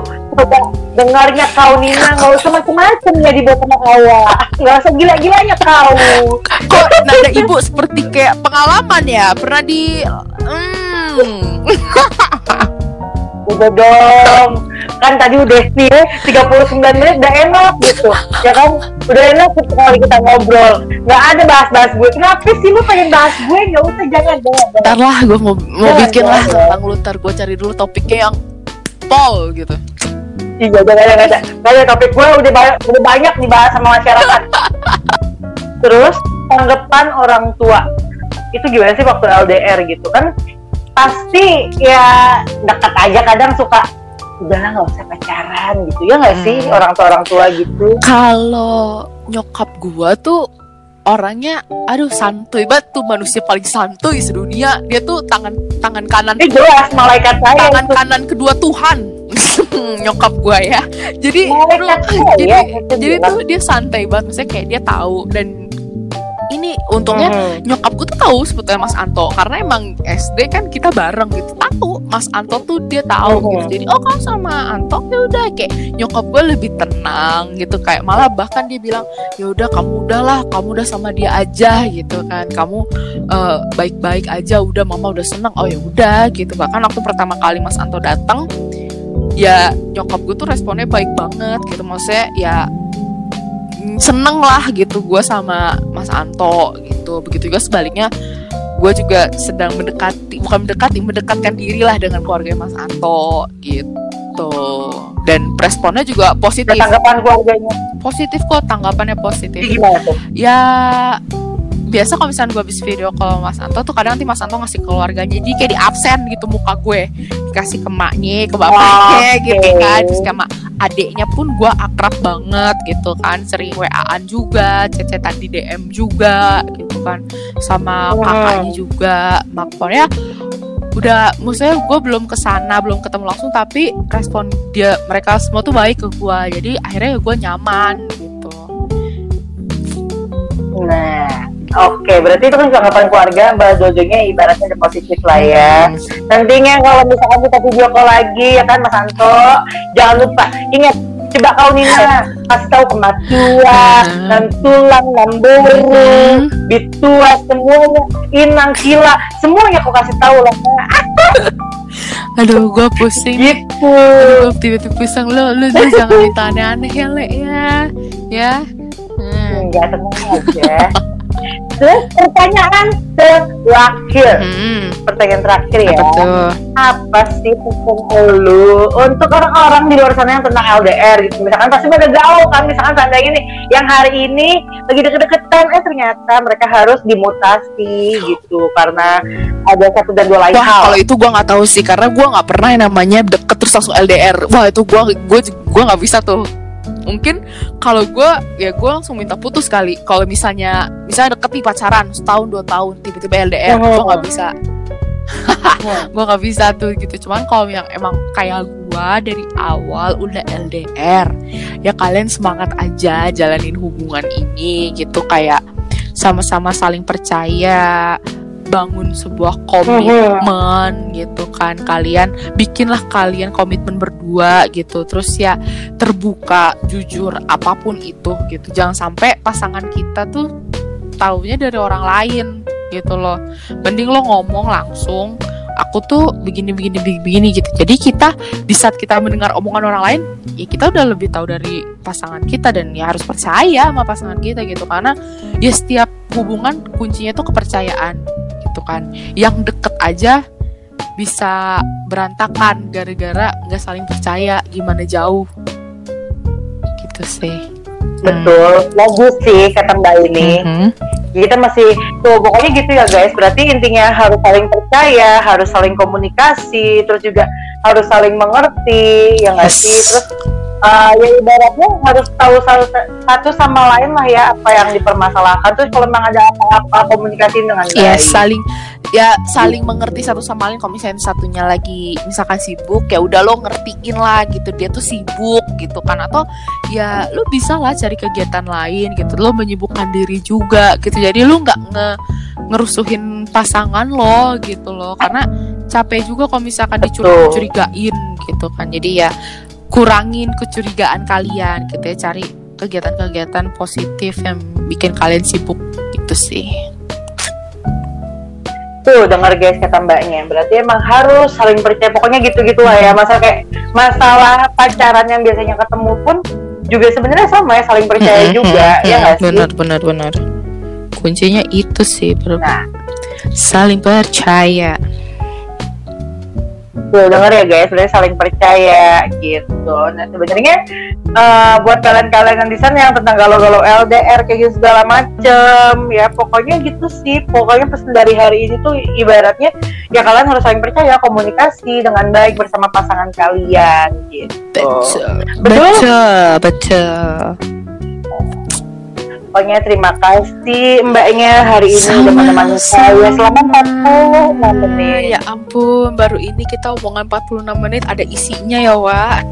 dengarnya kau Nina nggak usah macem-macem ya dibuat sama awak. Nggak usah gila-gilanya kau. kok nada ibu seperti kayak pengalaman ya pernah di hmm. Udah dong. Kan tadi udah nih 39 menit udah enak gitu. Ya kan? Udah enak gitu kali kita ngobrol. Nggak ada bahas-bahas gue. Kenapa sih lu pengen bahas gue? Nggak usah jangan jangan. jangan. ntar lah gue mau mau Jangan, bikin lah tentang lu ntar gue cari dulu topiknya yang pol gitu Iya, jangan jangan jangan. Nggak ada topik gue udah banyak udah banyak dibahas sama masyarakat. [laughs] Terus tanggapan orang tua itu gimana sih waktu LDR gitu kan? Pasti ya dekat aja kadang suka udahlah nggak usah pacaran gitu ya nggak sih Hmm. orang tua orang tua gitu. kalau nyokap gue tuh orangnya aduh santuy banget tuh manusia paling santuy sedunia dia tuh tangan tangan kanan Ini jelas malaikat saya tangan itu. kanan kedua Tuhan [laughs] nyokap gue ya jadi saya, jadi itu jadi bilang. tuh dia santai banget maksudnya kayak dia tahu dan ini untungnya Mhm. nyokapku tuh tahu sebetulnya Mas Anto karena emang SD kan kita bareng gitu tahu Mas Anto tuh dia tahu Mhm. gitu jadi oh kamu sama Anto ya udah kayak nyokap gue lebih tenang gitu kayak malah bahkan dia bilang ya udah kamu udahlah kamu udah sama dia aja gitu kan kamu eh, baik-baik aja udah mama udah seneng oh ya udah gitu bahkan waktu pertama kali Mas Anto datang ya nyokap gue tuh responnya baik banget gitu. Maksudnya ya seneng lah gitu gue sama Mas Anto gitu. Begitu juga sebaliknya gue juga sedang mendekati bukan mendekati mendekatkan diri lah dengan keluarga Mas Anto gitu. Dan responnya juga positif. Tanggapan keluarganya? Positif kok tanggapannya positif. Ya biasa kalau misalnya gue habis video call Mas Anto tuh kadang nanti Mas Anto ngasih keluarganya jadi kayak di absen gitu muka gue. Dikasih ke maknya ke bapaknya Oke. gitu kan. Terus sama adiknya pun gue akrab banget gitu kan. Sering WA-an juga cecetan di DM juga gitu kan. Sama kakaknya juga. Makanya udah maksudnya gue belum ke sana belum ketemu langsung tapi respon dia mereka semua tuh baik ke gue jadi akhirnya ya gue nyaman gitu. Nah, oke, berarti itu kan tanggapan keluarga Mbak Jojonya ibaratnya ada positif lah ya. Nantinya kalau misalkan kita video call lagi ya kan Mas Anto, jangan lupa ingat coba kau Nina kasih tahu kematua, Hmm. nan tulang, nan burung, Hmm. bitua semuanya, inang kila, semuanya kau kasih tahu lah. [laughs] Aduh, gue pusing. Gitu. Aduh, tiba-tiba pusing. Lu, lu, lu jangan minta aneh-aneh ya, Le, ya. Ya. Hmm. Enggak tenang aja. [laughs] terus pertanyaan terakhir Hmm, pertanyaan terakhir ya apa tuh? apa sih pesan lu untuk orang-orang di luar sana yang tentang LDR gitu misalkan pasti pada gaul kan misalkan seandainya nih yang hari ini lagi deket-deketan eh ternyata mereka harus dimutasi gitu karena ada satu dan dua lain Wah, hal kalau itu gua nggak tahu sih karena gua nggak pernah yang namanya deket terus langsung LDR. Wah, itu gua gua gua nggak bisa tuh. Mungkin kalau gua ya gua langsung minta putus kali. Kalau misalnya misalnya deket nih pacaran setahun dua tahun tiba-tiba LDR, Oh. gua nggak bisa. [laughs] gua nggak bisa tuh gitu. Cuman kalau yang emang kayak gua dari awal udah LDR, ya kalian semangat aja jalanin hubungan ini gitu kayak sama-sama saling percaya bangun sebuah komitmen gitu kan. Kalian bikinlah kalian komitmen berdua gitu. Terus ya terbuka jujur apa pun itu gitu. Jangan sampai pasangan kita tuh taunya dari orang lain gitu loh. Mending lo ngomong langsung aku tuh begini begini begini, begini gitu. Jadi kita di saat kita mendengar omongan orang lain ya kita udah lebih tahu dari pasangan kita dan ya harus percaya sama pasangan kita gitu. Karena ya setiap hubungan kuncinya tuh kepercayaan gitu kan. Yang deket aja bisa berantakan gara-gara nggak saling percaya gimana jauh. Gitu sih. Betul. Bagus sih kata mbak ini Mhm. kita masih tuh pokoknya gitu ya guys. Berarti intinya harus saling percaya harus saling komunikasi terus juga harus saling mengerti ya nggak Yes. sih? Terus uh, ya ibaratnya harus tahu satu, sama lain lah ya apa yang dipermasalahkan. Terus kalau memang ada apa-apa komunikasi dengan ya saling ya saling mengerti satu sama lain. Kalau misalnya satunya lagi misalkan sibuk ya udah lo ngertiin lah gitu. Dia tuh sibuk gitu kan. Atau ya lo bisa lah cari kegiatan lain gitu. Lo menyibukkan diri juga gitu. Jadi lo nggak nge ngerusuhin pasangan lo gitu loh. Karena capek juga kalau misalkan dicurigain gitu kan. Jadi ya kurangin kecurigaan kalian gitu ya. Cari kegiatan-kegiatan positif yang bikin kalian sibuk gitu sih. Tuh denger guys kata mbaknya. Berarti emang harus saling percaya. Pokoknya gitu-gitu lah ya. Masa kayak masalah pacaran yang biasanya ketemu pun juga sebenarnya sama ya saling percaya juga ya nggak sih? Benar benar benar. Kuncinya itu sih bro. Nah. saling percaya Tuh denger ya guys, sebenarnya saling percaya gitu. Nah sebenarnya eh, buat kalian-kalian yang di sana yang tentang galau-galau LDR kayak gitu segala macem, ya pokoknya gitu sih. Pokoknya pesan dari hari ini tuh ibaratnya ya kalian harus saling percaya, komunikasi dengan baik bersama pasangan kalian gitu. betul Betul? betul betul Pokoknya terima kasih mbaknya hari ini menemani saya selama 46 menit. ya ampun baru ini kita omongan 46 menit ada isinya ya Wak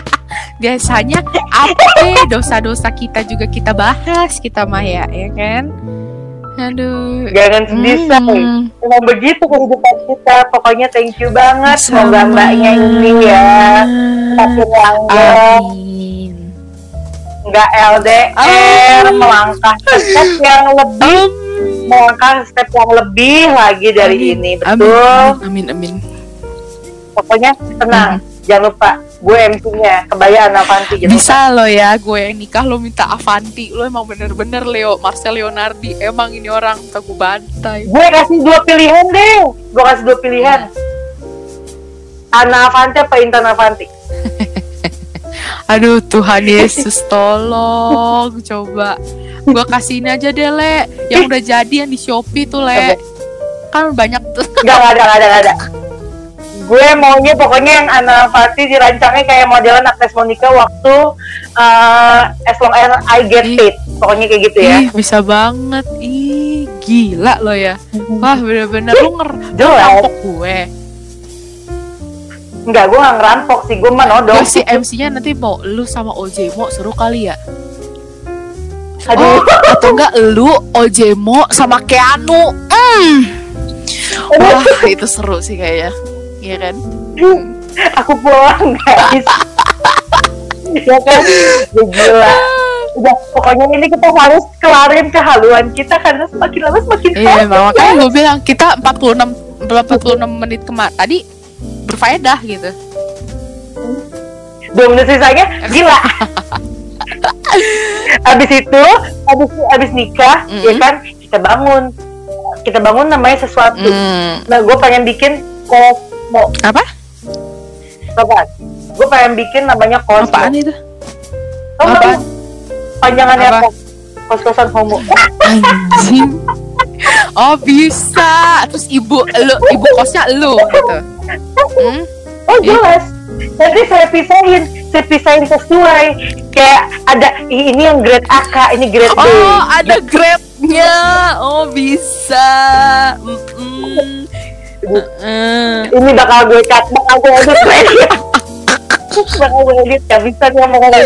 [laughs] biasanya apa dosa-dosa kita juga kita bahas kita mah ya ya kan aduh Jangan sedih say. Hmm. Memang begitu kehidupan kita. Pokoknya thank you banget. Semoga mbaknya ini ya langgeng, Amin. Nggak LDR, Amin. melangkah step yang lebih, melangkah step yang lebih lagi dari Amin. ini. Amin. Betul. Amin. Amin. Pokoknya tenang. Jangan lupa, gue MC-nya. Kebayaan Avanti. lupa. Bisa lo ya, gue yang nikah lo minta Avanti. Lo emang bener-bener Leo, Marcel Leonardi. Emang ini orang minta gue bantai. Gue kasih dua pilihan deh. Gue kasih dua pilihan. Ana Avanti apa Intan Avanti? Aduh Tuhan Yesus tolong coba Gue kasih ini aja deh Le Yang udah jadi yang di Shopee tuh Le Kan banyak tuh Gak, gak ada, gak ada. Gue maunya pokoknya yang Ana Fati dirancangnya kayak modelan Agnes Monica waktu uh, As Long As I Get Ih. Paid. Pokoknya kayak gitu ya. Ih bisa banget Ih gila lo ya Wah bener-bener lu nger lu Jelas. rampok gue Enggak, gue gak ngerampok sih. Gue mah nodong. Gue sih MC-nya nanti mau lu sama Ojemo seru kali ya Aduh. Oh, atau enggak lu Ojemo sama Keanu Hmm. Wah [laughs] itu seru sih kayaknya Iya kan Aku pulang, guys. ya kan? Ya, gila. Udah, pokoknya ini kita harus kelarin kehaluan kita karena semakin lama semakin Iya makanya gue bilang kita 46 46 menit kemarin tadi berfaedah gitu. Dua menit sisanya [laughs] gila. abis itu, abis abis nikah, Mhm. ya kan kita bangun kita bangun namanya sesuatu Hmm, nah gue pengen bikin kosmo apa? apa gue pengen bikin namanya kosmo Apaan itu? Apaan? lu? panjangannya Apa? apa kos kosan homo Anjing. Oh bisa. Terus ibu lu, ibu kosnya lu gitu. Hmm? oh jelas nanti saya pisahin saya pisahin sesuai kayak ada "Ih, ini yang grade AK ini grade B Oh ada grade-nya. Oh bisa. Mm. ini bakal gue cut bakal gue edit [laughs] bakal gue edit gak bisa nih ngomong ya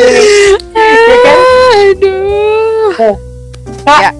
kan Aduh. kak Ya.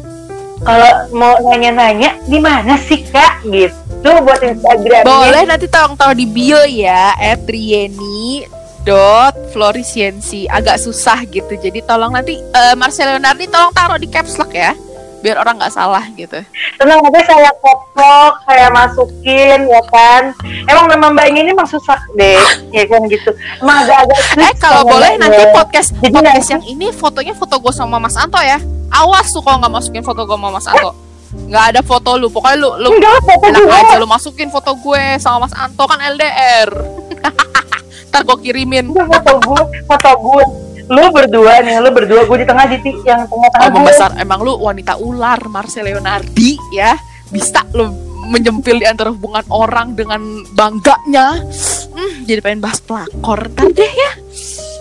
Kalau mau nanya-nanya di mana sih kak? Gitu buat Instagramnya. Boleh nanti tolong taruh di bio ya @rieni dot florisiensi. Agak susah gitu jadi tolong nanti eh, Marcel Leonardi tolong taruh di caps lock ya biar orang nggak salah gitu. Tenang aja saya koprok saya masukin ya kan? Emang memang mbak ini emang susah deh [laughs] ya kan gitu. Emang agak-agak eh kalau boleh mbaknya. nanti podcast Jadi podcast nanti- yang ini fotonya foto gue sama Mas Anto ya. Awas tuh kalau nggak masukin foto gue sama Mas Anto. Nggak ada foto lu pokoknya lu lu enggak foto enak gue aja lu masukin foto gue sama Mas Anto kan LDR [laughs] ntar gue kirimin. Enggak, foto gue foto gue lu berdua nih lu berdua gue di tengah di ti- yang tengah-tengah Omong gue besar emang lu wanita ular Marcel Leonardi ya. Bisa lu menyempil di antara hubungan orang dengan bangganya. Hmm, jadi pengen bahas pelakor. Ntar deh ya.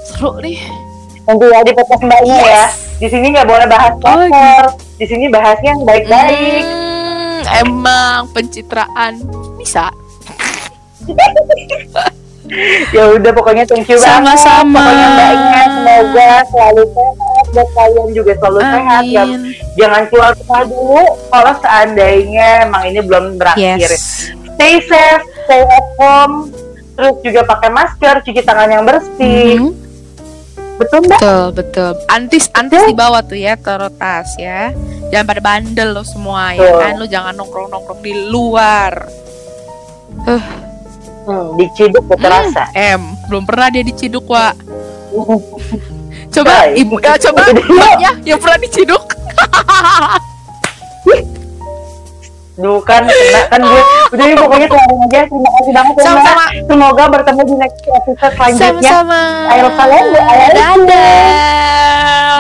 Seru nih. Nanti ya di podcast mbaknya ya. Yes. di sini nggak boleh bahas Oh, kotor di sini bahasnya yang baik-baik. Hmm, emang pencitraan. Bisa [laughs] [laughs] ya udah pokoknya thank you banget. Sama-sama. pokoknya mbaknya semoga selalu sehat dan kalian juga selalu sehat. Ya amin jangan keluar rumah dulu kalau seandainya emang ini belum berakhir. Yes. Stay safe stay at home. Terus juga pakai masker cuci tangan yang bersih. Mhm. betul mbak? Betul betul. Antis antis di bawah tuh ya taruh tas ya. Jangan pada bandel lo semua ya Betul. kan. Lo jangan nongkrong nongkrong di luar hmm, diciduk terasa M belum pernah dia diciduk wa [laughs] coba Baik. [laughs] ibu ya, coba Jadi, mbaknya yang pernah diciduk [laughs] Duh kan kena kan gue udah ini pokoknya selalu aja terima kasih banget ya. Mbak sama-sama. Semoga bertemu di next episode selanjutnya. Sama-sama. Ayo kalian, ayo. dadah